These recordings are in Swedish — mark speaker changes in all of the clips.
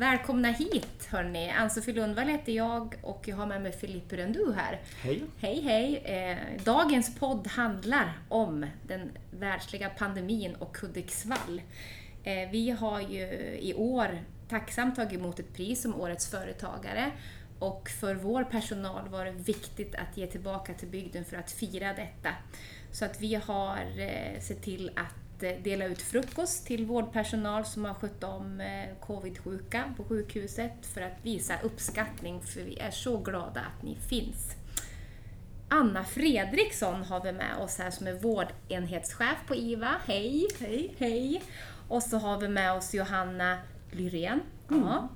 Speaker 1: Välkomna hit hörni! Ann-Sofie Lundvall heter jag och jag har med mig Filippo Rendu här.
Speaker 2: Hej!
Speaker 1: Hej hej! Eh, dagens podd handlar om den världsliga pandemin och Hudiksvall. Eh, vi har ju i år tacksamt tagit emot ett pris som Årets Företagare och för vår personal var det viktigt att ge tillbaka till bygden för att fira detta. Så att vi har eh, sett till att eh, dela ut frukost till vårdpersonal som har skött om eh, covid-sjuka på sjukhuset för att visa uppskattning för vi är så glada att ni finns. Anna Fredriksson har vi med oss här som är vårdenhetschef på IVA. Hej!
Speaker 3: Hej!
Speaker 1: Hej! Och så har vi med oss Johanna Lyrén, ja,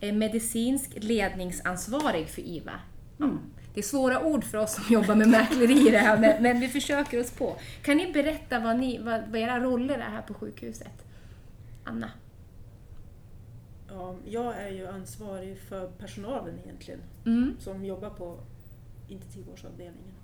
Speaker 1: är medicinsk ledningsansvarig för IVA. Ja. Det är svåra ord för oss som jobbar med mäkleri det här, men, men vi försöker oss på. Kan ni berätta vad, ni, vad, vad era roller är här på sjukhuset? Anna?
Speaker 3: Ja, jag är ju ansvarig för personalen egentligen,
Speaker 1: Mm.
Speaker 3: som jobbar på intensivvårdsavdelningen.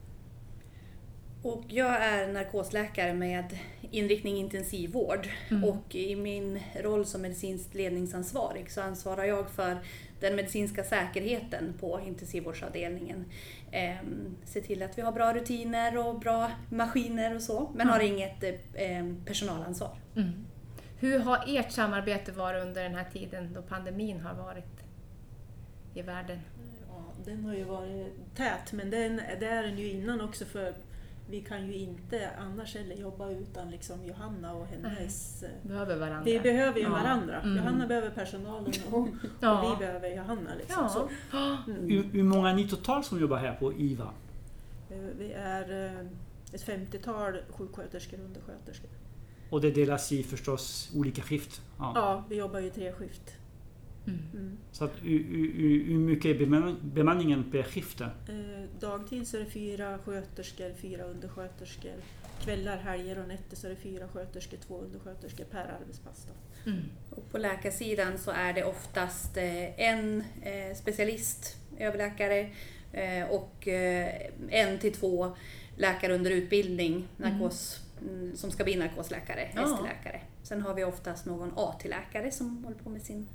Speaker 4: Och jag är narkosläkare med inriktning intensivvård
Speaker 1: Mm.
Speaker 4: och i min roll som medicinskt ledningsansvarig så ansvarar jag för den medicinska säkerheten på intensivvårdsavdelningen. Ehm, se till att vi har bra rutiner och bra maskiner och så, men
Speaker 1: Ja.
Speaker 4: har inget eh, personalansvar.
Speaker 1: Mm. Hur har ert samarbete varit under den här tiden då pandemin har varit i världen?
Speaker 3: Ja, den har ju varit tät, men den, det är den ju innan också för vi kan ju inte annars heller jobba utan liksom Johanna och hennes... eh,
Speaker 1: Behöver varandra?
Speaker 3: Vi behöver ju
Speaker 1: Ja.
Speaker 3: varandra.
Speaker 1: Mm.
Speaker 3: Johanna behöver personalen och,
Speaker 1: Ja.
Speaker 3: och vi behöver Johanna. Liksom.
Speaker 1: Ja.
Speaker 3: Så, mm.
Speaker 2: Hur, hur många är ni totalt som jobbar här på IVA?
Speaker 3: Eh, Vi är eh, ett 50-tal sjuksköterskor och undersköterskor.
Speaker 2: Och det delas i förstås olika skift. Ja.
Speaker 3: Ja, vi jobbar ju tre skift.
Speaker 1: Mm.
Speaker 3: Mm.
Speaker 2: Så att, hur, mycket är beman- bemanningen per skift?
Speaker 3: Eh, Dagtid så är det fyra sköterskor, fyra undersköterskor. Kvällar, helger och nätter så är det fyra sköterskor, två undersköterskor per arbetspass. Då.
Speaker 1: Mm.
Speaker 4: Och på läkarsidan så är det oftast eh, en eh, specialist, överläkare och en till två läkare under utbildning narkos, mm, som ska bli narkosläkare,
Speaker 1: Ja.
Speaker 4: ST-läkare. Sen har vi oftast någon AT-läkare som håller på med sin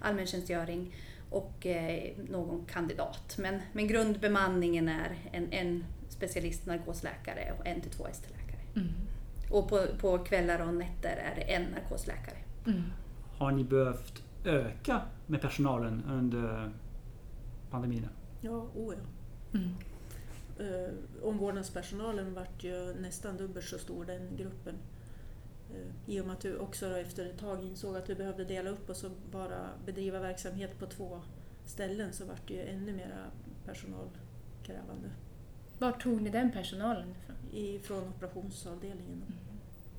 Speaker 4: allmäntjänstgöring och eh, någon kandidat. Men, men grundbemanningen är en, en specialist narkosläkare och en till två ST-läkare.
Speaker 1: Mm.
Speaker 4: Och på, på kvällar och nätter är det en narkosläkare.
Speaker 1: Mm.
Speaker 2: Har ni behövt öka med personalen under pandemin?
Speaker 3: Ja, oh ja.
Speaker 1: Mm.
Speaker 3: Eh, omvårdnadspersonalen vart ju nästan dubbelt så stor den gruppen. Eh, I och med att du också då efter ett tag insåg att du behövde dela upp och så bara bedriva verksamhet på två ställen så vart det ju ännu mer personalkrävande.
Speaker 1: Var tog ni den personalen ifrån?
Speaker 3: Ifrån operationsavdelningen.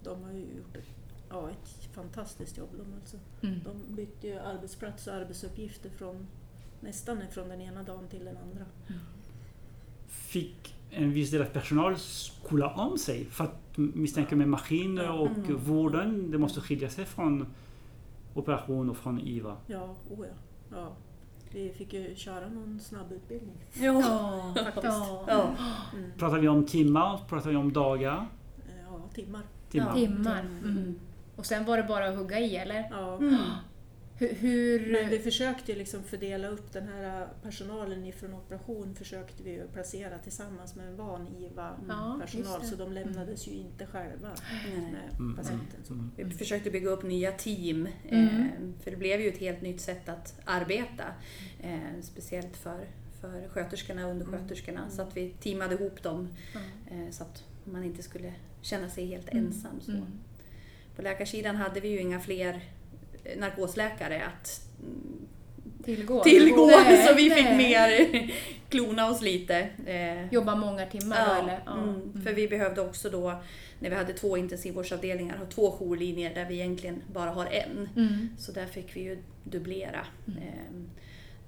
Speaker 3: De har ju gjort ett, ja, ett fantastiskt jobb de alltså.
Speaker 1: Mm.
Speaker 3: De bytte ju arbetsplats och arbetsuppgifter från nästan från den ena dagen till den andra.
Speaker 2: Fick en viss del av personal skola om sig? För att misstänka med maskiner och
Speaker 4: Mm.
Speaker 2: vården, det måste skilja sig från operation och från IVA.
Speaker 3: Ja, oh ja. ja. Vi fick ju köra någon snabbutbildning.
Speaker 4: Ja,
Speaker 1: faktiskt. Ja.
Speaker 4: Ja.
Speaker 3: Mm.
Speaker 2: Pratar vi om timmar? Pratar vi om dagar?
Speaker 3: Ja, timmar.
Speaker 2: Timmar?
Speaker 1: Timmar.
Speaker 4: Mm.
Speaker 1: Mm. Och sen var det bara att hugga i, eller?
Speaker 3: Ja.
Speaker 4: Mm.
Speaker 1: Hur... hur
Speaker 3: Men vi försökte ju liksom fördela upp den här personalen ifrån operation försökte vi ju placera tillsammans med en van
Speaker 1: Ja,
Speaker 3: IVA-personal
Speaker 1: just det.
Speaker 3: så de lämnades ju inte själva med
Speaker 2: Mm.
Speaker 3: patienten.
Speaker 2: Mm.
Speaker 4: Vi försökte bygga upp nya team,
Speaker 1: Mm.
Speaker 4: eh, för det blev ju ett helt nytt sätt att arbeta. Eh, speciellt för, för sköterskorna och undersköterskorna.
Speaker 3: Mm.
Speaker 4: Så att vi teamade ihop dem
Speaker 1: Ja.
Speaker 4: eh, så att man inte skulle känna sig helt
Speaker 1: Mm.
Speaker 4: ensam. Så.
Speaker 1: Mm.
Speaker 4: På läkarsidan hade vi ju inga fler narkosläkare att mm,
Speaker 1: Tillgå?
Speaker 4: tillgå,
Speaker 1: Nej,
Speaker 4: så vi fick
Speaker 1: nej.
Speaker 4: mer klona oss lite. Eh,
Speaker 1: Jobba många timmar då,
Speaker 4: Ja,
Speaker 1: eller? Ja.
Speaker 4: mm. för vi behövde också då, när vi hade två intensivvårdsavdelningar, ha två jourlinjer där vi egentligen bara har en.
Speaker 1: Mm.
Speaker 4: Så där fick vi ju dubblera.
Speaker 1: Mm.
Speaker 4: Ehm,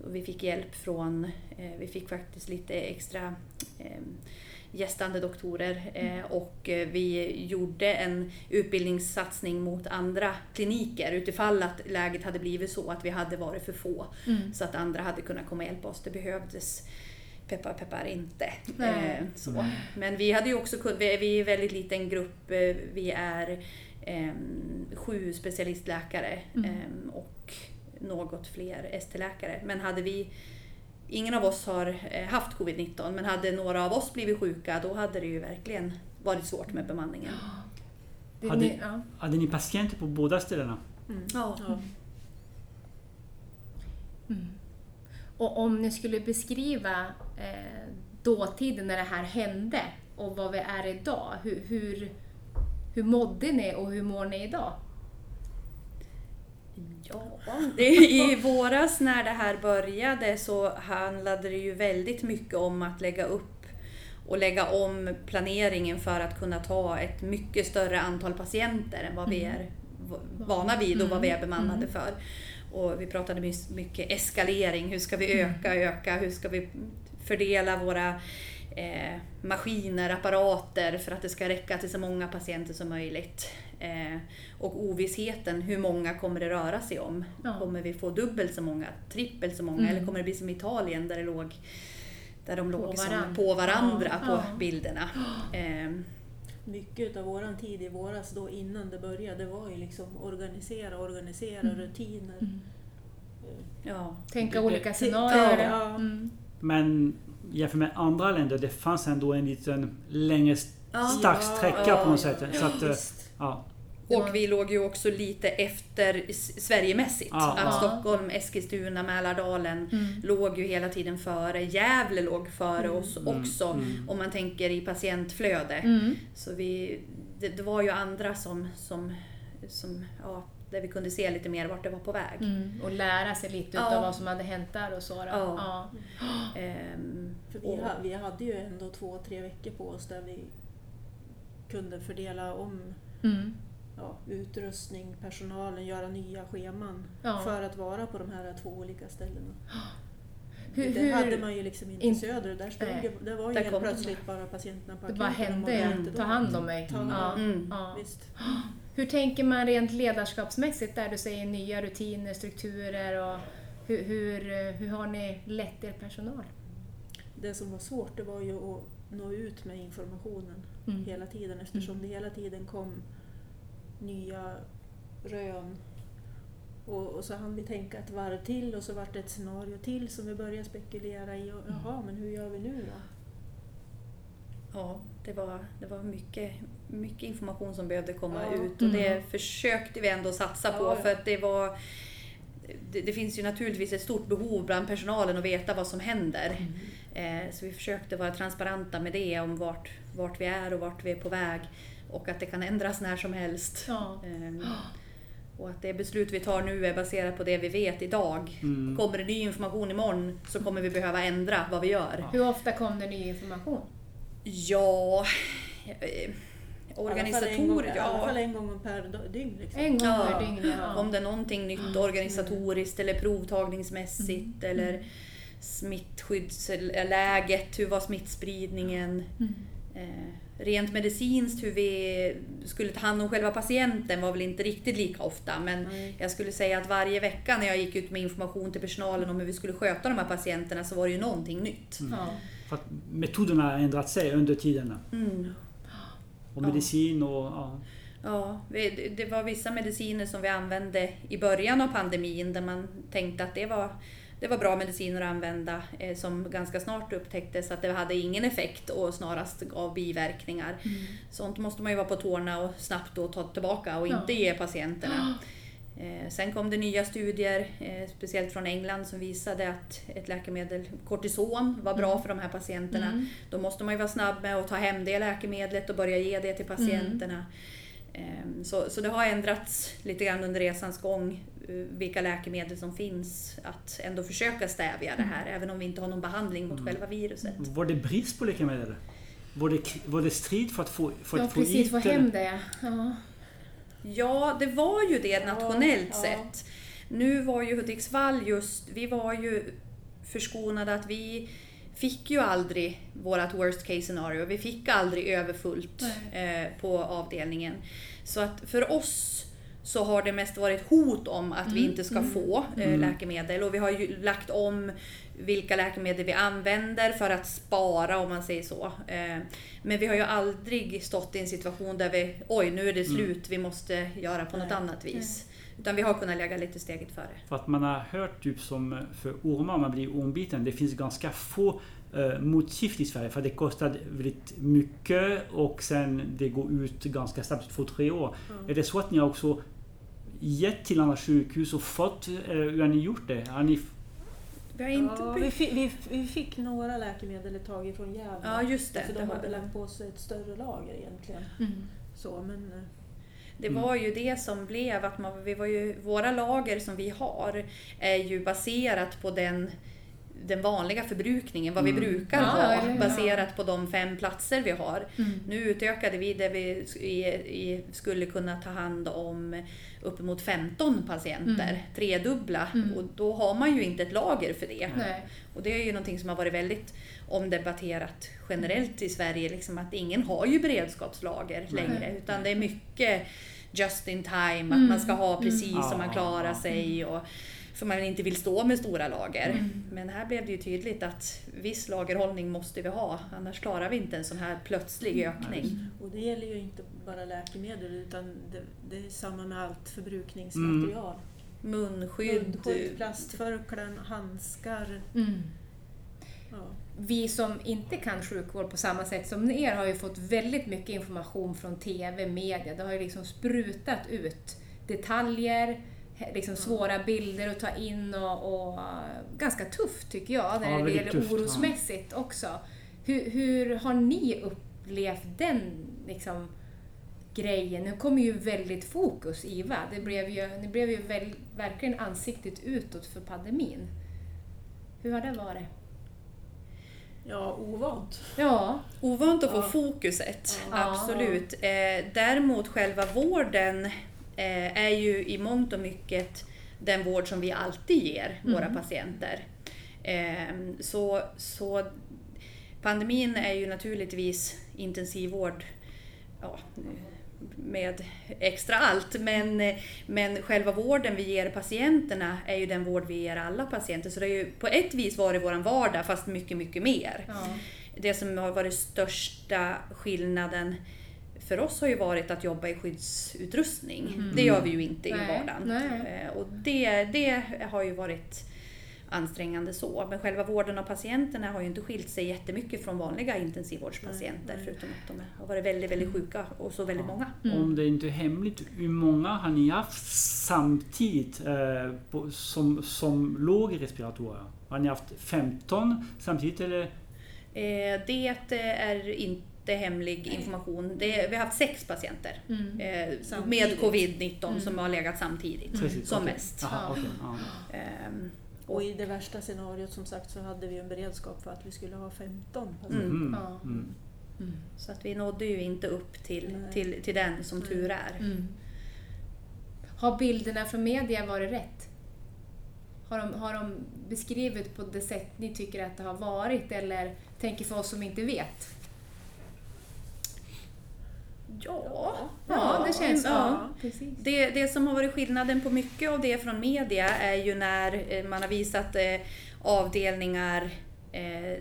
Speaker 4: och vi fick hjälp från, eh, vi fick faktiskt lite extra ehm, gästande doktorer eh, och eh, vi gjorde en utbildningssatsning mot andra kliniker utifall att läget hade blivit så att vi hade varit för få
Speaker 1: Mm.
Speaker 4: så att andra hade kunnat komma och hjälpa oss. Det behövdes peppar peppar inte. Eh, så. Men vi hade ju också vi är, en väldigt liten grupp. Vi är ehm, sju specialistläkare
Speaker 1: Mm.
Speaker 4: ehm, och något fler ST-läkare. Men hade vi Ingen av oss har eh, haft covid-19 men hade några av oss blivit sjuka då hade det ju verkligen varit svårt med bemanningen.
Speaker 2: Hade-
Speaker 1: ni, ja.
Speaker 2: Hade ni patienter på båda ställena?
Speaker 3: Mm.
Speaker 4: Ja.
Speaker 3: Ja.
Speaker 1: Och om ni skulle beskriva eh, dåtiden när det här hände och vad vi är idag. Hur, hur, hur mådde ni och hur mår ni idag?
Speaker 4: Ja, det, i våras när det här började så handlade det ju väldigt mycket om att lägga upp och lägga om planeringen för att kunna ta ett mycket större antal patienter än vad vi är v- vana vid och vad vi är bemannade för. Och vi pratade mycket eskalering, hur ska vi öka, öka, hur ska vi fördela våra eh, maskiner, apparater för att det ska räcka till så många patienter som möjligt. Eh, och ovissheten, hur många kommer det röra sig om?
Speaker 1: Ja.
Speaker 4: Kommer vi få dubbelt så många, trippelt så många eller kommer det bli som Italien där det låg där de låg som
Speaker 1: varann.
Speaker 4: på varandra
Speaker 1: Ja,
Speaker 4: på
Speaker 1: ja.
Speaker 4: bilderna. Eh,
Speaker 3: Mycket av våran tid i våras då innan det började var ju liksom organisera, organisera
Speaker 1: Mm.
Speaker 3: rutiner.
Speaker 4: ja.
Speaker 1: Tänka
Speaker 2: Det-
Speaker 1: olika scenarier.
Speaker 3: ja.
Speaker 1: Mm.
Speaker 2: Men jämfört med andra länder, det fanns ändå en liten längre
Speaker 4: Ja.
Speaker 2: startsträcka
Speaker 3: Ja,
Speaker 2: på något
Speaker 3: ja,
Speaker 2: sätt.
Speaker 3: ja,
Speaker 2: så att, eh,
Speaker 3: visst.
Speaker 2: ja.
Speaker 4: Och vi låg ju också lite efter Sverigemässigt.
Speaker 2: Ja.
Speaker 4: Att
Speaker 1: Ja.
Speaker 4: Stockholm, Eskilstuna, Mälardalen
Speaker 1: Mm.
Speaker 4: låg ju hela tiden före. Gävle låg före
Speaker 3: Mm.
Speaker 4: oss
Speaker 2: Mm,
Speaker 4: också
Speaker 2: mm.
Speaker 4: om man tänker i patientflöde.
Speaker 1: Mm.
Speaker 4: Så vi, det, det var ju andra som, som, som ja, där vi kunde se lite mer vart det var på väg.
Speaker 1: Mm. Och lära sig lite
Speaker 4: Ja.
Speaker 1: av vad som hade hänt där och så. Då.
Speaker 4: Ja.
Speaker 1: Ja.
Speaker 4: Ehm,
Speaker 3: För vi,
Speaker 4: och-
Speaker 3: vi hade ju ändå två, tre veckor på oss där vi kunde fördela om
Speaker 1: Mm.
Speaker 3: ja, utrustning, personalen, göra nya scheman
Speaker 1: Ja.
Speaker 3: för att vara på de här två olika ställena.
Speaker 1: Hur,
Speaker 3: det hade man ju liksom inte
Speaker 1: in-
Speaker 3: i söder. Där, stod
Speaker 1: Nej.
Speaker 3: det, var ju helt plötsligt bara patienterna på
Speaker 1: det bara
Speaker 3: akuten
Speaker 1: hände. Ta hand om mig.
Speaker 3: Ta-
Speaker 1: Ja.
Speaker 4: Mm.
Speaker 1: Ja.
Speaker 3: Visst.
Speaker 1: Hur tänker man rent ledarskapsmässigt där du säger nya rutiner, strukturer och hur, hur, hur har ni lett er personal?
Speaker 3: Det som var svårt det var ju att nå ut med informationen
Speaker 1: Mm.
Speaker 3: hela tiden eftersom det hela tiden kom nya rön. Och, och så hann vi tänka ett varv till och så vart det ett scenario till som vi började spekulera i. Och, Jaha, men hur gör vi nu då?
Speaker 4: Ja, det var, det var mycket, mycket information som behövde komma
Speaker 3: Ja.
Speaker 4: ut och det
Speaker 1: Mm.
Speaker 4: försökte vi ändå satsa på
Speaker 3: Ja, ja.
Speaker 4: för att det var det, det finns ju naturligtvis ett stort behov bland personalen att veta vad som händer. Eh, så vi försökte vara transparenta med det om vart, vart vi är och vart vi är på väg och att det kan ändras när som helst.
Speaker 1: Ja.
Speaker 4: Eh, och att det beslut vi tar nu är baserat på det vi vet idag.
Speaker 2: Mm.
Speaker 4: Kommer det ny information imorgon så kommer vi behöva ändra vad vi gör.
Speaker 1: Hur ofta kom det ny information?
Speaker 4: Ja... Eh,
Speaker 3: I alla fall en gång-
Speaker 4: organisator,
Speaker 3: I alla fall en gång per dag- dygn. Liksom.
Speaker 1: En gång
Speaker 4: Ja.
Speaker 1: per dygn? Ja.
Speaker 4: Om det är någonting nytt organisatoriskt eller provtagningsmässigt
Speaker 1: Mm.
Speaker 4: eller smittskyddsläget, hur var smittspridningen?
Speaker 1: Mm.
Speaker 4: Eh, rent medicinskt hur vi skulle ta hand om själva patienten var väl inte riktigt lika ofta men
Speaker 3: Nej.
Speaker 4: jag skulle säga att varje vecka när jag gick ut med information till personalen om hur vi skulle sköta de här patienterna så var det ju någonting nytt.
Speaker 1: Ja.
Speaker 2: För att metoderna har ändrat sig under tiden.
Speaker 4: Mm.
Speaker 2: Och
Speaker 4: Ja.
Speaker 2: medicin och... Ja.
Speaker 4: Ja, det- var vissa mediciner som vi använde i början av pandemin där man tänkte att det var, det var bra mediciner att använda eh, som ganska snart upptäcktes att det hade ingen effekt och snarast gav biverkningar. Sånt måste man ju vara på tårna och snabbt då ta tillbaka och
Speaker 1: Ja.
Speaker 4: inte ge patienterna. Eh, Sen kom det nya studier, eh, speciellt från England, som visade att ett läkemedel, kortison, var bra för de här patienterna.
Speaker 1: Mm.
Speaker 4: Då måste man ju vara snabb med att ta hem det läkemedlet och börja ge det till patienterna. Ehm, Så, så det har ändrats lite grann under resans gång eh, vilka läkemedel som finns att ändå försöka stävja det här även om vi inte har någon behandling mot själva viruset.
Speaker 2: Var det brist på läkemedel? Var det, var det strid för att få, för
Speaker 1: Ja,
Speaker 2: att få
Speaker 1: precis.
Speaker 2: hit
Speaker 1: Få
Speaker 2: det?
Speaker 1: hem det. Ja.
Speaker 4: Ja, det var ju det nationellt
Speaker 3: ja.
Speaker 4: sett. Nu var ju Hudiksvall just, vi var ju förskonade att vi fick ju aldrig vårt worst case scenario. Vi fick aldrig överfullt eh, på avdelningen. Så att för oss så har det mest varit hot om att vi
Speaker 1: Mm,
Speaker 4: inte ska
Speaker 1: mm.
Speaker 4: få eh,
Speaker 2: Mm.
Speaker 4: läkemedel. Och vi har ju lagt om vilka läkemedel vi använder för att spara om man säger så. Eh, Men vi har ju aldrig stått i en situation där vi, oj nu är det
Speaker 2: Mm.
Speaker 4: slut, vi måste göra på något
Speaker 3: Nej.
Speaker 4: annat vis. Utan vi har kunnat lägga lite steget före.
Speaker 2: För att man har hört typ som för ormar, man blir ormbiten, det finns ganska få eh, motgift i Sverige för det kostar väldigt mycket och sen det går ut ganska snabbt, två, tre år.
Speaker 3: Ja.
Speaker 2: Är det så att ni har också gett till andra sjukhus och fått, eller hur har ni gjort det? Har ni,
Speaker 4: Vi har inte
Speaker 3: Ja, vi, fick, vi, vi fick några läkemedel ett tag ifrån Gävle.
Speaker 4: Ja just det.
Speaker 3: För de hade lagt på sig ett större lager egentligen.
Speaker 1: Mm.
Speaker 3: Så, men, eh,
Speaker 4: Det
Speaker 2: Mm.
Speaker 4: var ju det som blev att man, vi var ju, våra lager som vi har är ju baserat på den, den vanliga förbrukningen, vad vi
Speaker 2: Mm.
Speaker 4: brukar
Speaker 1: Ja,
Speaker 4: ha,
Speaker 1: eller hur?
Speaker 4: baserat på de fem platser vi har.
Speaker 1: Mm.
Speaker 4: Nu utökade vi där vi skulle kunna ta hand om uppemot 15 patienter,
Speaker 1: Mm.
Speaker 4: tredubbla.
Speaker 1: Mm.
Speaker 4: Och då har man ju inte ett lager för det.
Speaker 1: Nej.
Speaker 4: Och det är ju någonting som har varit väldigt omdebatterat generellt i Sverige, liksom att ingen har ju beredskapslager
Speaker 2: Nej.
Speaker 4: längre. Utan det är mycket just in time,
Speaker 1: Mm.
Speaker 4: att man ska ha precis
Speaker 2: Mm.
Speaker 4: som man
Speaker 2: Ja,
Speaker 4: klarar
Speaker 2: ja.
Speaker 4: sig. Och, för man inte vill stå med stora lager.
Speaker 1: Mm.
Speaker 4: Men här blev det ju tydligt att viss lagerhållning måste vi ha, annars klarar vi inte en sån här plötslig
Speaker 2: Mm.
Speaker 4: ökning.
Speaker 3: och det gäller ju inte bara läkemedel utan det, det är samma med allt förbrukningsmaterial.
Speaker 4: Munskydd,
Speaker 3: Munskydd, plastförkläden, handskar.
Speaker 1: Mm.
Speaker 3: Ja.
Speaker 1: Vi som inte kan sjukvård på samma sätt som er har ju fått väldigt mycket information från TV, media. Det har ju liksom sprutat ut detaljer, liksom svåra bilder att ta in och, och ganska tufft tycker jag, när
Speaker 2: Ja,
Speaker 1: det gäller
Speaker 2: tufft, ja.
Speaker 1: orosmässigt också. Hur, hur har ni upplevt den liksom, grejen? Nu kommer ju väldigt fokus IVA. Det blev ju, det blev ju väl, verkligen ansiktet utåt för pandemin. Hur har det varit?
Speaker 3: ja, ovant.
Speaker 1: Ja,
Speaker 4: Ovant att få
Speaker 3: Ja.
Speaker 4: fokuset,
Speaker 1: Ja.
Speaker 4: absolut. Eh, däremot själva vården eh, är ju i mångt och mycket den vård som vi alltid ger våra
Speaker 1: Mm.
Speaker 4: patienter. Eh, så, så pandemin är ju naturligtvis intensivvård ja, med extra allt, men, men själva vården vi ger patienterna är ju den vård vi ger alla patienter. Så det är ju på ett vis varit vår vardag, fast mycket, mycket mer.
Speaker 1: ja.
Speaker 4: Det som har varit största skillnaden för oss har ju varit att jobba i skyddsutrustning.
Speaker 1: Mm.
Speaker 4: Det gör vi ju inte i
Speaker 1: Nej,
Speaker 4: vardagen.
Speaker 1: nej.
Speaker 4: Eh, Och det, det har ju varit ansträngande så. Men själva vården av patienterna har ju inte skilt sig jättemycket från vanliga intensivvårdspatienter.
Speaker 3: Nej.
Speaker 4: Förutom att de har varit väldigt, väldigt sjuka och så väldigt
Speaker 2: Ja.
Speaker 4: många.
Speaker 1: Mm.
Speaker 2: Om det inte är hemligt, hur många har ni haft samtidigt eh, på, som, som låg i respiratorer? Har ni haft 15 samtidigt eller?
Speaker 4: Eh, Det är inte hemlig information. Det, vi har haft sex patienter
Speaker 1: Mm.
Speaker 4: eh, med
Speaker 3: Samtidigt.
Speaker 4: covid-19
Speaker 1: Mm.
Speaker 4: som har legat samtidigt.
Speaker 2: Precis,
Speaker 4: Som
Speaker 2: okej.
Speaker 4: mest.
Speaker 2: Jaha,
Speaker 1: Ja.
Speaker 2: okej, ja.
Speaker 4: Ehm,
Speaker 3: Och i det värsta scenariot som sagt så hade vi en beredskap för att vi skulle ha 15 patienter.
Speaker 4: Mm.
Speaker 1: Ja.
Speaker 2: mm.
Speaker 1: Mm.
Speaker 4: Så att vi nådde ju inte upp till, till, till den som tur är.
Speaker 1: Mm. Har bilderna från media varit rätt? Har de, har de beskrivit på det sätt ni tycker att det har varit eller tänker för oss som inte vet?
Speaker 4: Ja,
Speaker 1: Ja, det känns
Speaker 4: ja.
Speaker 1: Precis.
Speaker 4: Det, det som har varit skillnaden på mycket av det från media är ju när eh, man har visat eh, avdelningar eh,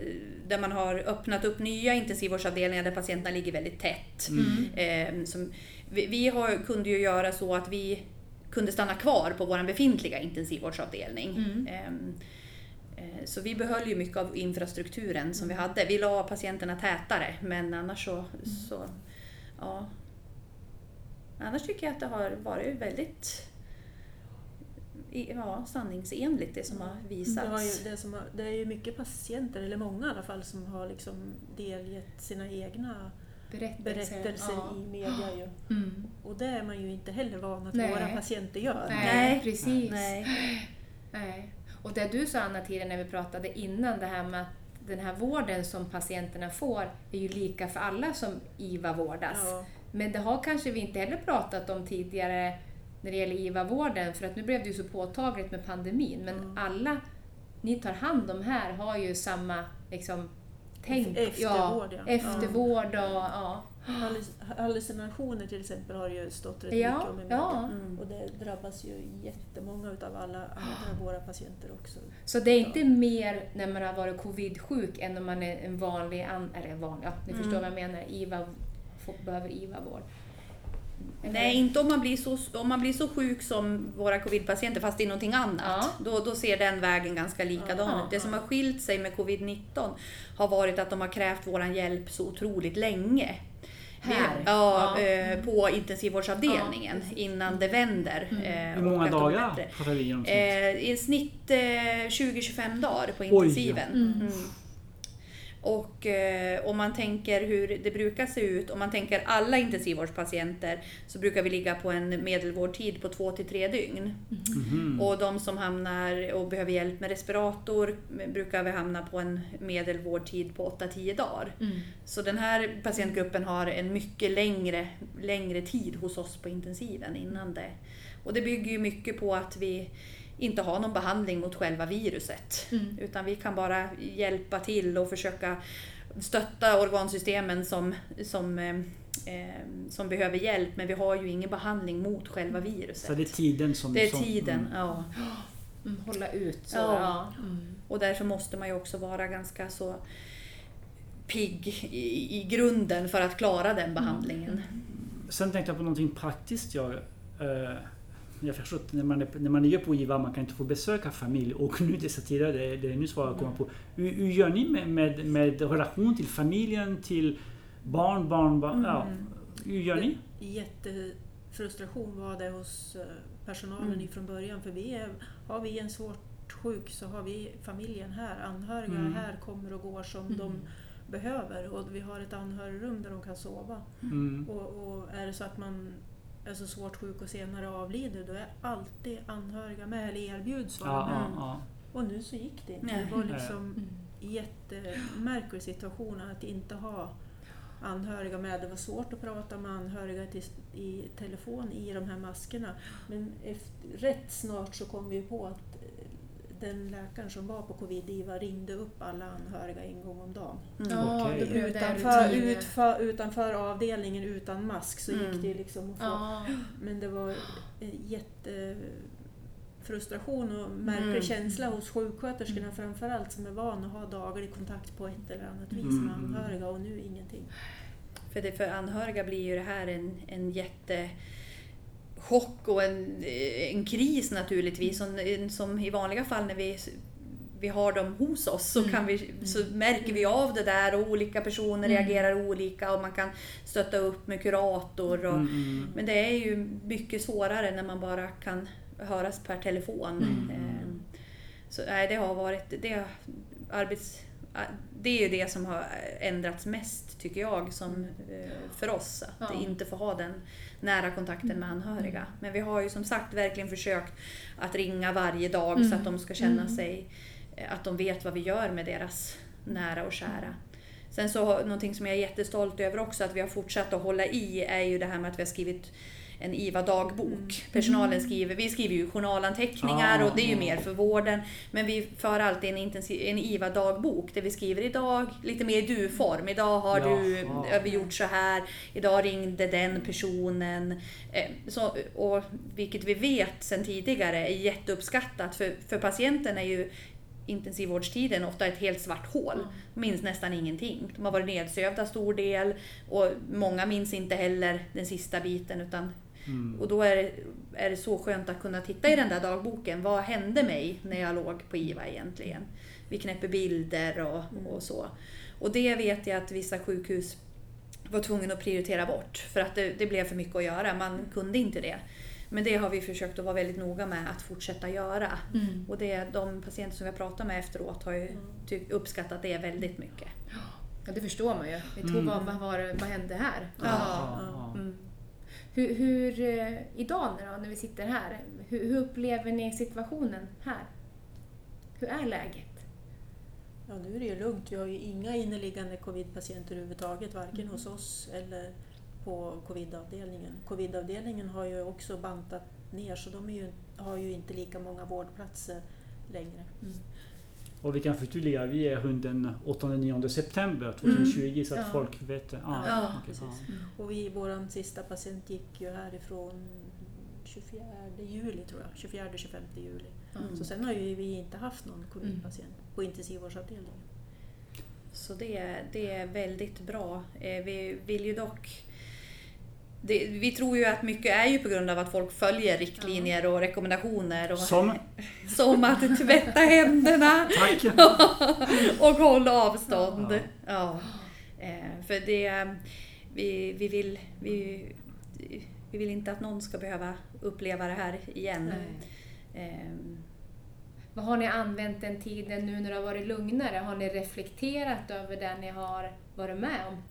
Speaker 4: där man har öppnat upp nya intensivvårdsavdelningar där patienterna ligger väldigt tätt.
Speaker 1: Mm.
Speaker 4: Eh, som, vi vi har, kunde ju göra så att vi kunde stanna kvar på vår befintliga intensivvårdsavdelning.
Speaker 1: Mm.
Speaker 4: Ehm, eh, Så vi behöll ju mycket av infrastrukturen som vi hade. Vi la patienterna tätare men annars så, så ja. Annars tycker jag att det har varit väldigt ja, sanningsenligt det som har
Speaker 3: Det,
Speaker 4: visats.
Speaker 3: har ju, det, som har, det är ju mycket patienter, eller många i alla fall, som har liksom delgett sina egna
Speaker 1: Berättelser.
Speaker 3: berättelser
Speaker 1: ja.
Speaker 3: i media. Ju.
Speaker 1: Mm.
Speaker 3: Och det är man ju inte heller van att
Speaker 1: Nej.
Speaker 3: våra patienter gör.
Speaker 1: Nej,
Speaker 4: Nej.
Speaker 1: precis.
Speaker 4: Nej.
Speaker 1: Nej. Och det du sa Anna tidigare när vi pratade innan, det här med att den här vården som patienterna får är ju lika för alla som IVA vårdas.
Speaker 3: Ja.
Speaker 1: Men det har kanske vi inte heller pratat om tidigare när det gäller IVA-vården, för att nu blev det ju så påtagligt med pandemin. Men
Speaker 3: Mm.
Speaker 1: alla ni tar hand om här har ju samma liksom, Tänk,
Speaker 3: Eftervård,
Speaker 1: ja. Eftervård och ja.
Speaker 3: Halluc- Hallucinationer till exempel har ju stått rätt
Speaker 1: Ja,
Speaker 3: mycket om i media.
Speaker 1: ja.
Speaker 4: Mm.
Speaker 3: Och det drabbas ju jättemånga utav alla andra av våra patienter också.
Speaker 1: Så det är inte mer när man har varit covid-sjuk än om man är en vanlig, an, eller en vanlig, ja, ni förstår
Speaker 4: Mm.
Speaker 1: vad jag menar, IVA, får- behöver IVA-vård.
Speaker 4: Nej, inte om man, blir så, om man blir så sjuk som våra covidpatienter fast det är någonting annat.
Speaker 1: Ja.
Speaker 4: Då, då ser den vägen ganska likadan
Speaker 1: Ja,
Speaker 4: ut. Det som har skilt sig med covid-19 har varit att de har krävt vår hjälp så otroligt länge.
Speaker 1: Här?
Speaker 4: Ja,
Speaker 1: Ja.
Speaker 4: eh, på intensivvårdsavdelningen
Speaker 1: Ja,
Speaker 4: innan det vänder.
Speaker 1: Mm.
Speaker 4: eh,
Speaker 2: Hur många dagar pratar vi om?
Speaker 4: Eh, I snitt eh, 20-25 dagar på intensiven.
Speaker 1: Mm.
Speaker 4: Mm. Och eh, om man tänker hur det brukar se ut, om man tänker alla intensivvårdspatienter, så brukar vi ligga på en medelvårdtid på 2-3 dygn.
Speaker 2: Mhm.
Speaker 4: Och de som hamnar och behöver hjälp med respirator brukar vi hamna på en medelvårdtid på 8-10 dagar.
Speaker 1: Mm.
Speaker 4: Så den här patientgruppen har en mycket längre, längre tid hos oss på intensiven innan det. Och det bygger ju mycket på att vi inte har någon behandling mot själva viruset.
Speaker 1: Mm.
Speaker 4: Utan vi kan bara hjälpa till och försöka stötta organsystemen som, som, eh, eh, som behöver hjälp. Men vi har ju ingen behandling mot själva viruset.
Speaker 2: Så det är tiden som...
Speaker 4: Det är
Speaker 2: som,
Speaker 4: tiden,
Speaker 2: mm.
Speaker 4: ja.
Speaker 1: Mm. Hålla ut. Så,
Speaker 4: Ja.
Speaker 1: ja. Mm.
Speaker 4: Och därför måste man ju också vara ganska så pigg i, i grunden för att klara den behandlingen.
Speaker 2: Sen tänkte jag på någonting praktiskt. Jag, eh, jag förstår att när man, är, när man är på IVA man kan inte få besöka familj och nu dessa tider, det, det är nu svårt att komma på. Hur, hur gör ni med, med, med relation till familjen, till barn, barnbarn? Ja,
Speaker 4: Mm.
Speaker 2: hur gör ni?
Speaker 3: Jättefrustration var det hos eh, personalen
Speaker 4: Mm.
Speaker 3: ifrån början. För vi är, har vi en svårt sjuk så har vi familjen här. Anhöriga
Speaker 2: Mm.
Speaker 3: här kommer och går som
Speaker 1: Mm.
Speaker 3: de behöver. Och vi har ett anhörigrum där de kan sova.
Speaker 2: Mm.
Speaker 3: Och, och är det så att man är så svårt sjuk och senare avlider då är alltid anhöriga med eller erbjuds vara
Speaker 2: Ja,
Speaker 3: med.
Speaker 2: ja, ja.
Speaker 3: Och nu så gick det inte. Det var liksom
Speaker 1: Mm.
Speaker 3: jättemärklig situation att inte ha anhöriga med. Det var svårt att prata med anhöriga till, i telefon i de här maskerna. Men efter, rätt snart så kom vi på att den läkaren som var på covid-IVA ringde upp alla anhöriga en gång om dagen.
Speaker 4: Mm.
Speaker 1: Det blev det
Speaker 3: Utanför, utför, utanför avdelningen utan mask så
Speaker 4: Mm.
Speaker 3: gick det liksom att få
Speaker 1: Ja.
Speaker 3: men det var jättefrustration och märklig
Speaker 4: Mm.
Speaker 3: känsla hos sjuksköterskorna
Speaker 1: Mm.
Speaker 3: framförallt som är vana att ha daglig kontakt på ett eller annat vis
Speaker 2: Mm.
Speaker 3: med anhöriga och nu ingenting.
Speaker 4: För, det, för anhöriga blir ju det här en, en jätte chock och en, en kris naturligtvis. Som, som i vanliga fall när vi, vi har dem hos oss så,
Speaker 1: Mm.
Speaker 4: kan vi, så märker vi av det där och olika personer
Speaker 1: Mm.
Speaker 4: reagerar olika och man kan stötta upp med kurator. Och,
Speaker 2: Mm, mm.
Speaker 4: Men det är ju mycket svårare när man bara kan höras per telefon.
Speaker 2: Mm.
Speaker 4: Ehm, Så nej, det har varit... Det, arbets, det är ju det som har ändrats mest, tycker jag, som, eh, för oss. Att
Speaker 1: Ja.
Speaker 4: inte få ha den nära kontakten med anhöriga. Men vi har ju som sagt verkligen försökt att ringa varje dag så
Speaker 1: Mm.
Speaker 4: att de ska känna
Speaker 1: Mm.
Speaker 4: sig... eh, Att de vet vad vi gör med deras nära och kära. Sen så någonting som jag är jättestolt över också att vi har fortsatt att hålla i är ju det här med att vi har skrivit en IVA-dagbok.
Speaker 3: Mm.
Speaker 4: Personalen skriver, vi skriver ju journalanteckningar
Speaker 2: Ah,
Speaker 4: och det är ju mer för vården. Men vi för alltid en, intensiv, en IVA-dagbok där vi skriver idag, lite mer i du-form. Idag har du
Speaker 2: Jaha.
Speaker 4: har vi gjort så här, idag ringde den personen. Eh, Så, och, vilket vi vet sedan tidigare är jätteuppskattat. För, för patienten är ju intensivvårdstiden ofta ett helt svart hål. Minns nästan ingenting. De har varit nedsövda stor del och många minns inte heller den sista biten. Utan,
Speaker 2: Mm.
Speaker 4: och då är det, är det så skönt att kunna titta i den där dagboken. Vad hände mig när jag låg på IVA egentligen? Vi knäpper bilder och, och så. Och det vet jag att vissa sjukhus var tvungna att prioritera bort för att det, det blev för mycket att göra. Man kunde inte det. Men det har vi försökt att vara väldigt noga med att fortsätta göra.
Speaker 1: Mm.
Speaker 4: Och det, de patienter som vi har pratat med efteråt har ju ty- uppskattat det väldigt mycket.
Speaker 1: Ja, det förstår man ju. Vi tog
Speaker 2: Mm.
Speaker 1: vad, vad, var vad hände här?
Speaker 2: Ja, ja.
Speaker 1: Mm. Hur, hur, eh, idag då, när vi sitter här, hur, hur upplever ni situationen här? Hur är läget?
Speaker 3: Ja, nu är det ju lugnt. Vi har ju inga inneliggande covid-patienter överhuvudtaget, varken hos oss eller på covid-avdelningen. Covid-avdelningen har ju också bantat ner så de ju, har ju inte lika många vårdplatser längre.
Speaker 2: Och vi kan förtydliga, vi är runt den 8-9 september 2020 så att
Speaker 1: Ja.
Speaker 2: folk vet. Ah,
Speaker 4: Ja,
Speaker 2: okej,
Speaker 3: precis.
Speaker 2: ja.
Speaker 3: Och vi, vår sista patient gick ju härifrån 24 juli tror jag, 24-25 juli.
Speaker 4: Mm.
Speaker 3: Så sen har ju vi inte haft någon covidpatient på intensivvårdsavdelningen.
Speaker 4: Så det, det är väldigt bra. Eh, Vi vill ju dock... Det, vi tror ju att mycket är ju på grund av att folk följer riktlinjer och rekommendationer. Och,
Speaker 2: Som,
Speaker 4: Som att tvätta händerna och hålla avstånd.
Speaker 2: Ja.
Speaker 4: Ja. Eh, För det... Vi, vi, vill, vi, vi vill inte att någon ska behöva uppleva det här igen.
Speaker 1: Nej.
Speaker 4: Ehm,
Speaker 1: Vad har ni använt den tiden nu när det har varit lugnare? Har ni reflekterat över det ni har varit med om?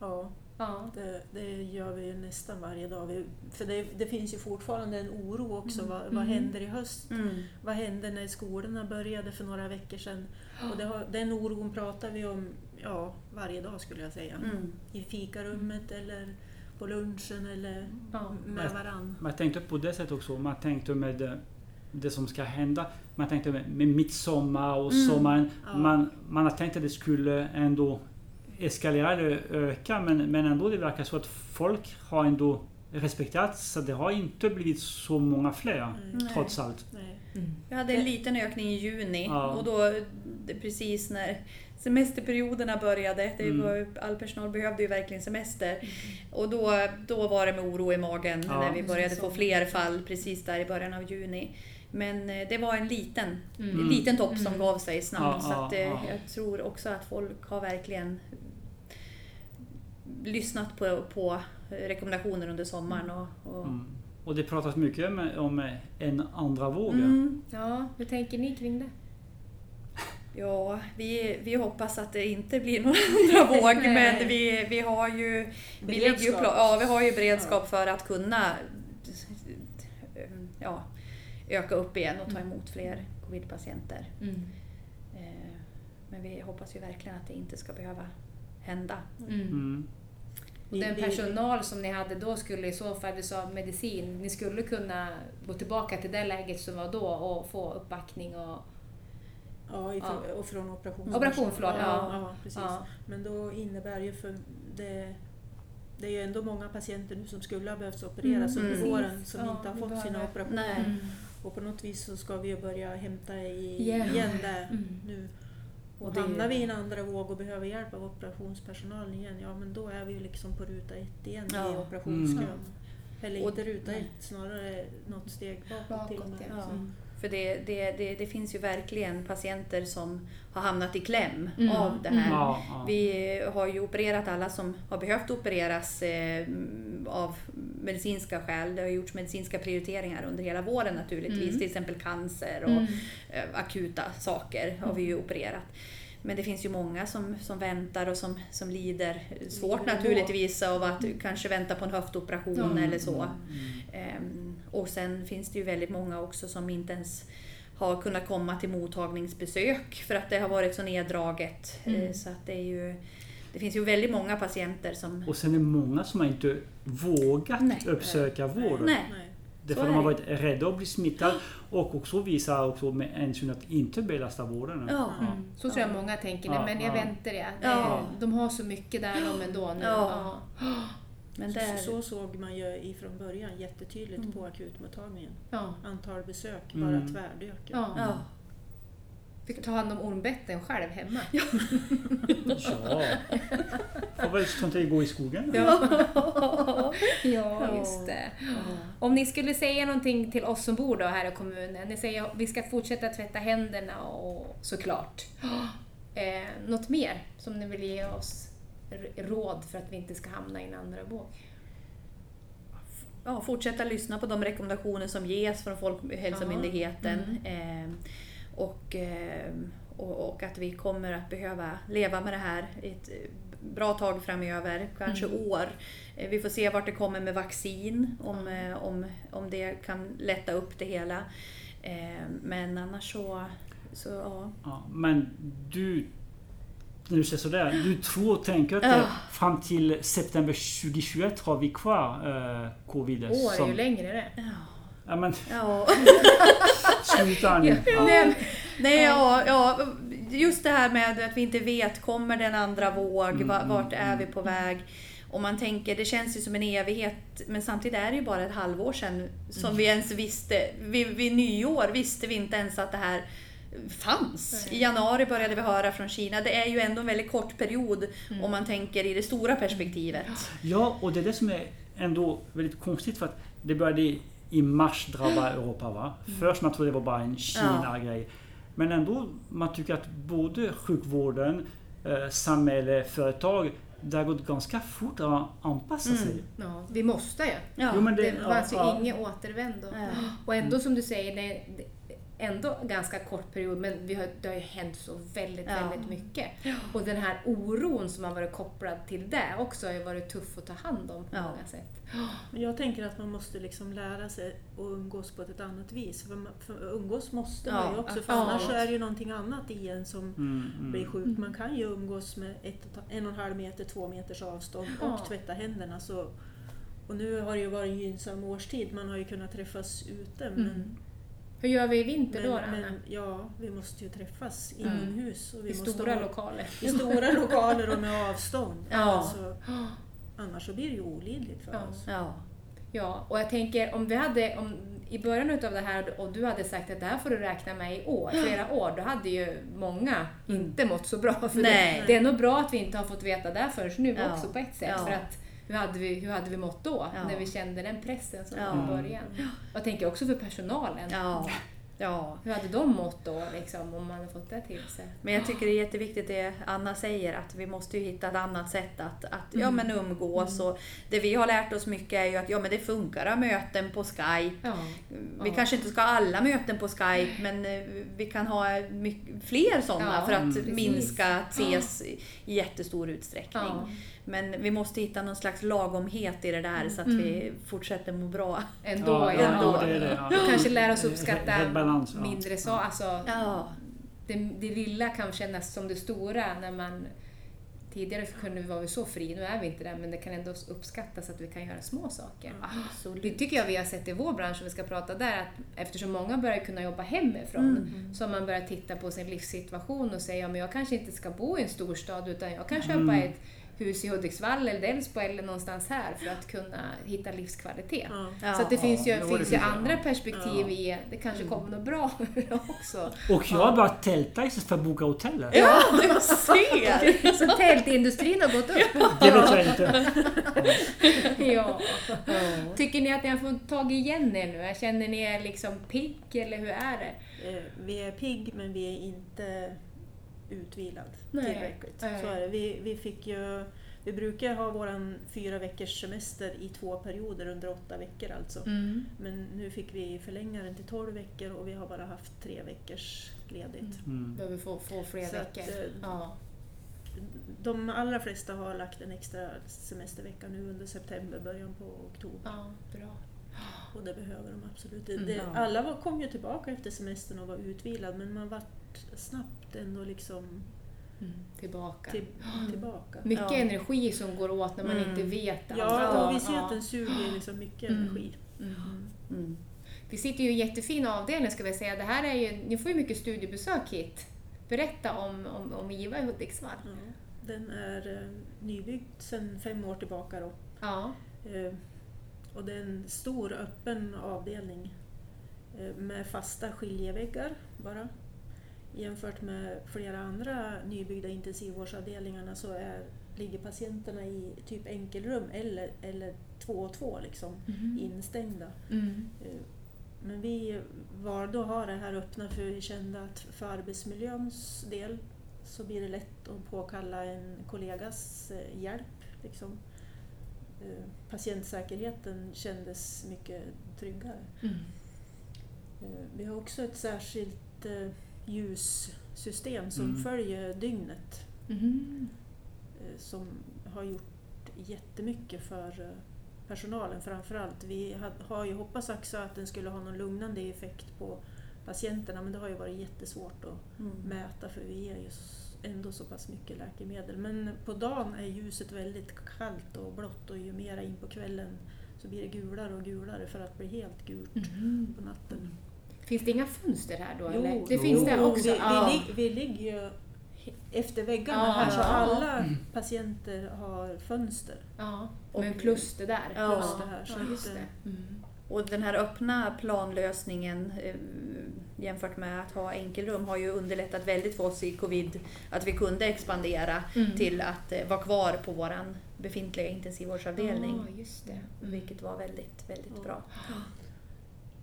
Speaker 3: Ja,
Speaker 1: Ja.
Speaker 3: det, det gör vi ju nästan varje dag. Vi, för det, det finns ju fortfarande en oro också.
Speaker 1: Mm.
Speaker 3: Vad, vad
Speaker 1: Mm.
Speaker 3: händer i höst?
Speaker 4: mm.
Speaker 3: Vad hände när skolorna började för några veckor sedan? Och det har, den oron pratar vi om ja, varje dag skulle jag säga.
Speaker 4: Mm.
Speaker 3: I fikarummet eller på lunchen eller
Speaker 1: Ja.
Speaker 3: med varann.
Speaker 2: Man tänkte på det sättet också. Man tänkte med det, det som ska hända. Man tänkte med, med midsommar och
Speaker 4: Mm.
Speaker 2: sommaren.
Speaker 3: Ja.
Speaker 2: Man, man har tänkt att det skulle ändå eskalera eller öka men, men ändå det verkar så att folk har ändå respekterat så det har inte blivit så många fler
Speaker 3: Nej.
Speaker 2: trots allt.
Speaker 3: Nej.
Speaker 4: Vi hade en liten ökning i juni
Speaker 2: Ja.
Speaker 4: och då precis när semesterperioderna började. Det
Speaker 2: Mm.
Speaker 4: var, all personal behövde ju verkligen semester. Och då, då var det med oro i magen
Speaker 2: Ja.
Speaker 4: när vi började få fler fall precis där i början av juni. Men eh, det var en liten,
Speaker 1: Mm.
Speaker 4: en liten topp som
Speaker 1: Mm.
Speaker 4: gav sig snabbt.
Speaker 2: Ja,
Speaker 4: så att,
Speaker 2: ja,
Speaker 4: eh,
Speaker 2: ja.
Speaker 4: jag tror också att folk har verkligen lyssnat på, på rekommendationer under sommaren. Och, och,
Speaker 2: Mm. Och det pratas mycket om, om en andra våg.
Speaker 4: Mm.
Speaker 1: ja, hur tänker ni kring det?
Speaker 4: Ja, vi, vi hoppas att det inte blir någon andra våg, men vi, vi har ju, vi ju, ja, vi har ju beredskap för att kunna ja, öka upp igen och ta
Speaker 1: Mm.
Speaker 4: emot fler covidpatienter.
Speaker 1: Mm.
Speaker 4: Eh, Men vi hoppas ju verkligen att det inte ska behöva hända.
Speaker 1: Mm.
Speaker 2: Mm.
Speaker 1: Och den personal som ni hade då skulle i så fall, du sa medicin, ni skulle kunna gå tillbaka till det läget som var då och få uppbackning och...
Speaker 3: Ja, ifrån, och från operation.
Speaker 1: Operation, förlåt,
Speaker 3: Ja,
Speaker 1: ja.
Speaker 3: ja, precis.
Speaker 1: Ja.
Speaker 3: Men då innebär ju för det det är ju ändå många patienter nu som skulle ha behövt opereras
Speaker 4: Mm,
Speaker 3: under våren som
Speaker 1: Ja,
Speaker 3: inte har fått sina operationer.
Speaker 4: Nej.
Speaker 3: Och på något vis så ska vi ju börja hämta i,
Speaker 1: Igen.
Speaker 3: igen där
Speaker 1: Mm.
Speaker 3: nu. Och,
Speaker 4: Och det
Speaker 3: hamnar vi i en andra våg och behöver hjälp av operationspersonalen igen, ja men då är vi ju liksom på ruta ett igen i
Speaker 4: Ja.
Speaker 3: operationskön.
Speaker 2: Mm.
Speaker 3: Eller inte ruta ett, snarare något steg bakåt, till och
Speaker 1: Bakåt,
Speaker 3: med.
Speaker 1: Ja. Mm.
Speaker 4: För det, det, det, det finns ju verkligen patienter som har hamnat i kläm
Speaker 1: Mm.
Speaker 4: av det här.
Speaker 2: Ja, ja.
Speaker 4: Vi har ju opererat alla som har behövt opereras eh, av medicinska skäl. Det har gjorts medicinska prioriteringar under hela våren naturligtvis.
Speaker 1: Mm.
Speaker 4: Till exempel cancer och
Speaker 1: Mm.
Speaker 4: eh, akuta saker har vi ju opererat. Men det finns ju många som, som väntar och som, som lider svårt
Speaker 3: Lider
Speaker 4: naturligtvis av att kanske vänta på en höftoperation eller så.
Speaker 2: Mm.
Speaker 4: Och sen finns det ju väldigt många också som inte ens har kunnat komma till mottagningsbesök för att det har varit så neddraget.
Speaker 1: Mm.
Speaker 4: Eh, Så att det är ju det finns ju väldigt många patienter som...
Speaker 2: Och sen är det många som har inte vågat
Speaker 4: Nej.
Speaker 2: uppsöka vård.
Speaker 4: Nej.
Speaker 3: Nej.
Speaker 2: Därför de
Speaker 4: är
Speaker 2: har
Speaker 4: det.
Speaker 2: varit rädda att bli smittade och också visa också med hänsyn att inte belasta vården.
Speaker 4: Ja.
Speaker 1: Mm. Så tror jag många tänker, nej,
Speaker 2: Ja,
Speaker 1: men jag
Speaker 2: ja.
Speaker 1: väntar det.
Speaker 4: Ja.
Speaker 1: De har så mycket där de ändå nu.
Speaker 4: Ja.
Speaker 1: Ja.
Speaker 4: Men
Speaker 3: Så,
Speaker 4: där,
Speaker 3: så såg man ju ifrån början jättetydligt
Speaker 4: Mm.
Speaker 3: på akutmottagningen.
Speaker 1: Ja.
Speaker 3: Antal besök
Speaker 2: Mm.
Speaker 3: bara tvärdök.
Speaker 1: Ja.
Speaker 4: ja.
Speaker 1: Fick ta hand om ormbetten själv hemma.
Speaker 2: Ja. Får väl i att gå i skogen.
Speaker 1: Ja,
Speaker 4: Ja.
Speaker 1: just det. Om ni skulle säga någonting till oss som bor då här i kommunen. Ni säger att vi ska fortsätta tvätta händerna och såklart. Eh, något mer som ni vill ge oss råd för att vi inte ska hamna i en andra våg?
Speaker 4: ja, fortsätta lyssna på de rekommendationer som ges från Folkhälsomyndigheten.
Speaker 1: Mm.
Speaker 4: Eh, och, eh, och, och att vi kommer att behöva leva med det här ett eh, bra tag framöver, kanske
Speaker 1: Mm.
Speaker 4: år. Eh, vi får se vart det kommer med vaccin, om, eh, om, om det kan lätta upp det hela. Eh, men annars så, så ja.
Speaker 2: Ja, men du, när du säger sådär, du tror och tänker att eh, fram till september 2021 har vi kvar eh, covid?
Speaker 1: År,
Speaker 2: som-
Speaker 1: ju längre är det.
Speaker 4: Ja.
Speaker 2: Ja men
Speaker 4: ja.
Speaker 2: sluta nu. Ja.
Speaker 1: Nej,
Speaker 4: Nej, ja, ja, just det här med att vi inte vet, kommer det en andra våg?
Speaker 2: Mm,
Speaker 4: Va- Vart
Speaker 2: mm,
Speaker 4: är vi på väg? Och man tänker, det känns ju som en evighet, men samtidigt är det ju bara ett halvår sedan som
Speaker 2: Mm.
Speaker 4: vi ens visste. Vid, vid nyår visste vi inte ens att det här fanns. I januari började vi höra från Kina. Det är ju ändå en väldigt kort period
Speaker 1: Mm.
Speaker 4: om man tänker i det stora perspektivet.
Speaker 2: Ja, och det är det som är ändå väldigt konstigt för att det började i mars drabba Europa. Va? Först man trodde det var bara en Kina-grej. Men ändå, man tycker att både sjukvården, eh, samhälle, företag, det har gått ganska fort att anpassa
Speaker 4: Mm.
Speaker 2: sig.
Speaker 1: Ja, vi måste ju.
Speaker 4: Ja.
Speaker 2: Jo, men
Speaker 1: Det
Speaker 2: ja,
Speaker 1: fanns ju
Speaker 2: ja.
Speaker 1: inget återvändo.
Speaker 4: Ja.
Speaker 1: Och ändå som du säger, det det- ändå ganska kort period men vi har, det har ju hänt så väldigt,
Speaker 4: Ja.
Speaker 1: väldigt mycket. Och den här oron som har varit kopplad till det också har ju varit tuff att ta hand om på
Speaker 4: Ja.
Speaker 1: många sätt.
Speaker 3: Men jag tänker att man måste liksom lära sig att umgås på ett annat vis. För, man, för umgås måste man ju också, för
Speaker 1: ja.
Speaker 3: annars är det ju någonting annat i en som
Speaker 2: Mm, mm.
Speaker 3: blir sjuk. Man kan ju umgås med ett, en och en halv meter, två meters avstånd
Speaker 1: Ja.
Speaker 3: och tvätta händerna. Så, och nu har det ju varit en gynnsam årstid, man har ju kunnat träffas ute. Men,
Speaker 1: Mm. Hur gör vi i vinter
Speaker 3: men,
Speaker 1: då, Anna?
Speaker 3: men ja, vi måste ju träffas
Speaker 1: Mm.
Speaker 3: inomhus. Och vi
Speaker 1: I
Speaker 3: måste
Speaker 1: stora
Speaker 3: ha,
Speaker 1: lokaler.
Speaker 3: I stora lokaler och med avstånd.
Speaker 1: Ja.
Speaker 3: Alltså, annars så blir det ju olidligt för
Speaker 1: Ja.
Speaker 3: oss.
Speaker 4: Ja.
Speaker 1: Ja, och jag tänker om vi hade, om, i början utav det här och du hade sagt att det här får du räkna med i år, flera år, då hade ju många inte mått så bra. För
Speaker 4: Nej.
Speaker 1: Det, det är nog bra att vi inte har fått veta det förrän nu
Speaker 4: Ja.
Speaker 1: också på ett sätt.
Speaker 4: Ja.
Speaker 1: För att hur hade, vi, hur hade vi mått då,
Speaker 4: Ja.
Speaker 1: när vi kände den pressen som
Speaker 4: Ja.
Speaker 1: var i början? Jag tänker också för personalen.
Speaker 4: Ja. ja.
Speaker 1: Hur hade de mått då, liksom, om man hade fått det till sig?
Speaker 4: Men jag tycker det är jätteviktigt det Anna säger att vi måste ju hitta ett annat sätt att, att ja, men umgås. Och det vi har lärt oss mycket är ju att ja, men det funkar att ha möten på Skype.
Speaker 1: Ja.
Speaker 4: Vi
Speaker 1: Ja.
Speaker 4: kanske inte ska ha alla möten på Skype men eh, vi kan ha mycket, fler sådana
Speaker 1: Ja,
Speaker 4: för att
Speaker 2: mm.
Speaker 1: precis.
Speaker 4: minska att ses i jättestor utsträckning. Men vi måste hitta någon slags lagomhet i det där så att
Speaker 1: Mm.
Speaker 4: vi fortsätter må bra.
Speaker 1: Ändå,
Speaker 2: Ja,
Speaker 1: ja.
Speaker 2: ja,
Speaker 1: ja.
Speaker 2: det det, ja.
Speaker 1: Och kanske lära oss uppskatta
Speaker 2: balans, ja.
Speaker 1: mindre så, alltså,
Speaker 4: Ja,
Speaker 1: det, det lilla kan kännas som det stora när man Tidigare kunde vi vara så fri, nu är vi inte där, men det kan ändå uppskattas att vi kan göra små saker. Det
Speaker 4: absolut.
Speaker 1: tycker jag vi har sett i vår bransch, om vi ska prata där, att eftersom många börjar kunna jobba hemifrån
Speaker 4: Mm.
Speaker 1: så har man börjat titta på sin livssituation och säga ja, men jag kanske inte ska bo i en storstad utan jag kan köpa
Speaker 2: Mm.
Speaker 1: ett hus i Hudiksvall eller Delsbo eller någonstans här för att kunna hitta livskvalitet.
Speaker 3: Ja.
Speaker 4: Ja.
Speaker 1: Så att det finns ju,
Speaker 2: Ja, det
Speaker 1: finns ju
Speaker 2: det,
Speaker 1: andra
Speaker 2: ja.
Speaker 1: perspektiv i det kanske kommer något bra också.
Speaker 2: Och jag har börjat tälta istället för att boka hoteller.
Speaker 4: Ja, du ser!
Speaker 1: Så tältindustrin har gått upp.
Speaker 2: Det vet jag inte.
Speaker 1: Ja. Tycker ni att ni har fått tag igen er nu? Känner ni er liksom pigg eller hur är det?
Speaker 3: Eh, Vi är pigg men vi är inte utvilad
Speaker 1: Nej.
Speaker 3: tillräckligt.
Speaker 1: Nej.
Speaker 3: Så är det. Vi, vi, fick ju, vi brukar ha våran fyra veckors semester i två perioder under åtta veckor alltså.
Speaker 1: Mm.
Speaker 3: Men nu fick vi förlänga den till 12 veckor och vi har bara haft tre veckors ledigt.
Speaker 2: Mm.
Speaker 1: Behöver få, få fler
Speaker 3: Så att,
Speaker 1: veckor.
Speaker 3: eh,
Speaker 1: Ja.
Speaker 3: De allra flesta har lagt en extra semestervecka nu under september, början på oktober.
Speaker 1: ja, bra.
Speaker 3: Och det behöver de absolut. Det,
Speaker 1: Mm.
Speaker 3: det,
Speaker 4: Ja.
Speaker 3: alla var, kom ju tillbaka efter semestern och var utvilad men man vart snabbt ändå liksom
Speaker 1: Mm. Tillbaka.
Speaker 3: till, tillbaka.
Speaker 1: Mycket
Speaker 4: Ja.
Speaker 1: energi som går åt när man
Speaker 4: Mm.
Speaker 1: inte vet allt.
Speaker 3: Ja, och vi ser att den suger liksom mycket
Speaker 1: Mm.
Speaker 3: energi.
Speaker 1: Mm.
Speaker 4: Mm.
Speaker 1: Vi sitter ju i en jättefin avdelning ska vi säga. Det här är ju, ni får ju mycket studiebesök hit. Berätta om, om, om IVA i Hudiksvall.
Speaker 3: Ja, den är eh, nybyggd sedan fem år tillbaka. Då.
Speaker 1: Ja.
Speaker 3: Eh, och det är en stor öppen avdelning eh, med fasta skiljeväggar bara. Jämfört med flera andra nybyggda intensivvårdsavdelningarna så är, ligger patienterna i typ enkelrum eller, eller två och två liksom, instängda.
Speaker 1: Mm.
Speaker 3: Eh, Men vi valde att ha det här öppna för vi kände att för arbetsmiljöns del så blir det lätt att påkalla en kollegas eh, hjälp. Liksom. Eh, Patientsäkerheten kändes mycket tryggare.
Speaker 1: Mm.
Speaker 3: Vi har också ett särskilt ljussystem som
Speaker 2: Mm.
Speaker 3: följer dygnet
Speaker 1: Mhm.
Speaker 3: eh, som har gjort jättemycket för eh, personalen framförallt. Vi har ju hoppats också att den skulle ha någon lugnande effekt på patienterna men det har ju varit jättesvårt att
Speaker 4: Mm.
Speaker 3: mäta för vi ger ju ändå så pass mycket läkemedel. Men på dagen är ljuset väldigt kallt och blått och ju mera in på kvällen så blir det gulare och gulare för att bli helt gult
Speaker 1: Mhm.
Speaker 3: på natten.
Speaker 1: Finns det inga fönster här då?
Speaker 3: Jo,
Speaker 1: eller? Det
Speaker 2: jo.
Speaker 1: finns det också?
Speaker 3: Vi,
Speaker 1: ja.
Speaker 3: vi, lig, vi ligger ju efter väggarna
Speaker 1: Ja,
Speaker 3: här så alla patienter har fönster.
Speaker 1: ja.
Speaker 4: Och-
Speaker 1: Men plus det där.
Speaker 4: Ja.
Speaker 3: Plus det här. Så
Speaker 1: just det.
Speaker 3: eh,
Speaker 1: Mm.
Speaker 4: Och den här öppna planlösningen eh, jämfört med att ha enkelrum har ju underlättat väldigt för oss i covid. Att vi kunde expandera
Speaker 1: Mm.
Speaker 4: till att eh, vara kvar på våran befintliga intensivvårdsavdelning.
Speaker 1: Ja, just det. Mm.
Speaker 4: Vilket var väldigt, väldigt
Speaker 3: Ja.
Speaker 4: bra.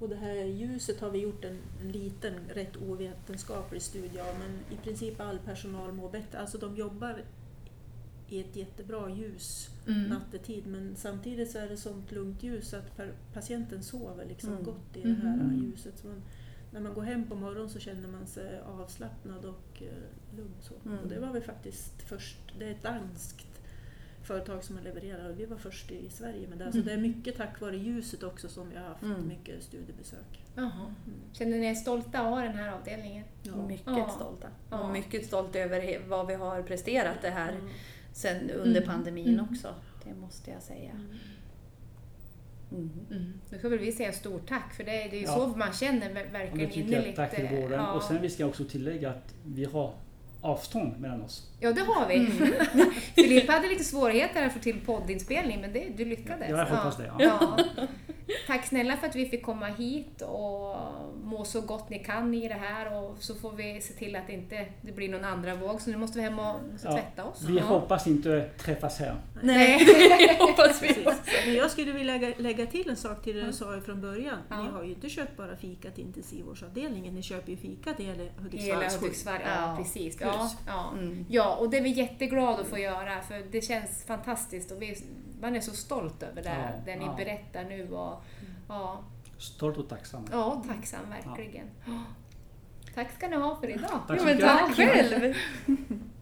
Speaker 3: Och det här ljuset har vi gjort en, en liten, rätt ovetenskaplig studie av, men i princip all personal mår bättre. Alltså de jobbar i ett jättebra ljus
Speaker 1: Mm.
Speaker 3: nattetid, men samtidigt så är det sånt lugnt ljus att patienten sover liksom
Speaker 4: Mm.
Speaker 3: gott i det här
Speaker 2: Mm.
Speaker 3: ljuset. Så man, när man går hem på morgonen så känner man sig avslappnad och eh, lugn. Så.
Speaker 4: Mm.
Speaker 3: Och det var vi faktiskt först, det är ett danskt företag som har levererat och vi var först i Sverige med det. Så
Speaker 1: Mm.
Speaker 3: det är mycket tack vare ljuset också som vi har haft
Speaker 4: Mm.
Speaker 3: mycket studiebesök. Mm.
Speaker 1: Känner ni er stolta att ha den här avdelningen?
Speaker 4: Mycket
Speaker 1: Ja.
Speaker 4: stolta.
Speaker 1: Ja.
Speaker 4: Och mycket stolt över vad vi har presterat det här
Speaker 3: Mm.
Speaker 4: sen under
Speaker 1: Mm.
Speaker 4: pandemin
Speaker 1: Mm.
Speaker 4: också. Det måste jag säga.
Speaker 3: Mm.
Speaker 4: Mm.
Speaker 1: Mm. Då väl vi säga stort tack för det, det är ju
Speaker 2: Ja.
Speaker 1: så man känner verkligen
Speaker 2: jag.
Speaker 1: innerligt.
Speaker 2: Tack till
Speaker 1: eh,
Speaker 2: vården.
Speaker 1: Ja.
Speaker 2: Och sen vi ska också tillägga att vi har avstånd mellan oss.
Speaker 1: ja, det har vi.
Speaker 2: Mm.
Speaker 1: Filippa hade lite svårigheter att få till poddinspelning, men det, du lyckades.
Speaker 2: Ja, jag hoppas det, ja.
Speaker 1: Ja. Tack snälla för att vi fick komma hit och må så gott ni kan i det här och så får vi se till att det inte det blir någon andra våg, så nu måste vi hem och tvätta oss.
Speaker 2: Vi
Speaker 1: Ja.
Speaker 2: hoppas inte träffas här.
Speaker 1: Nej.
Speaker 4: hoppas vi.
Speaker 3: Men jag skulle vilja lägga, lägga till en sak till det du sa från början.
Speaker 1: Ja.
Speaker 3: Ni har ju inte köpt bara fika till intensivvårdsavdelningen, ni köper ju fika till hela Hudiksvalls
Speaker 1: Hudiksvall, Ja. precis. Ja, ja.
Speaker 4: Mm.
Speaker 1: ja, och det är vi jätteglada att få göra för det känns fantastiskt och vi, man är så stolt över det,
Speaker 2: Ja,
Speaker 1: det ni
Speaker 2: ja.
Speaker 1: berättar nu. Och, ja,
Speaker 2: Stolt och tacksam.
Speaker 1: ja, tacksam verkligen. Tack ska ni ha för idag.
Speaker 2: Tack så
Speaker 4: men tack själv!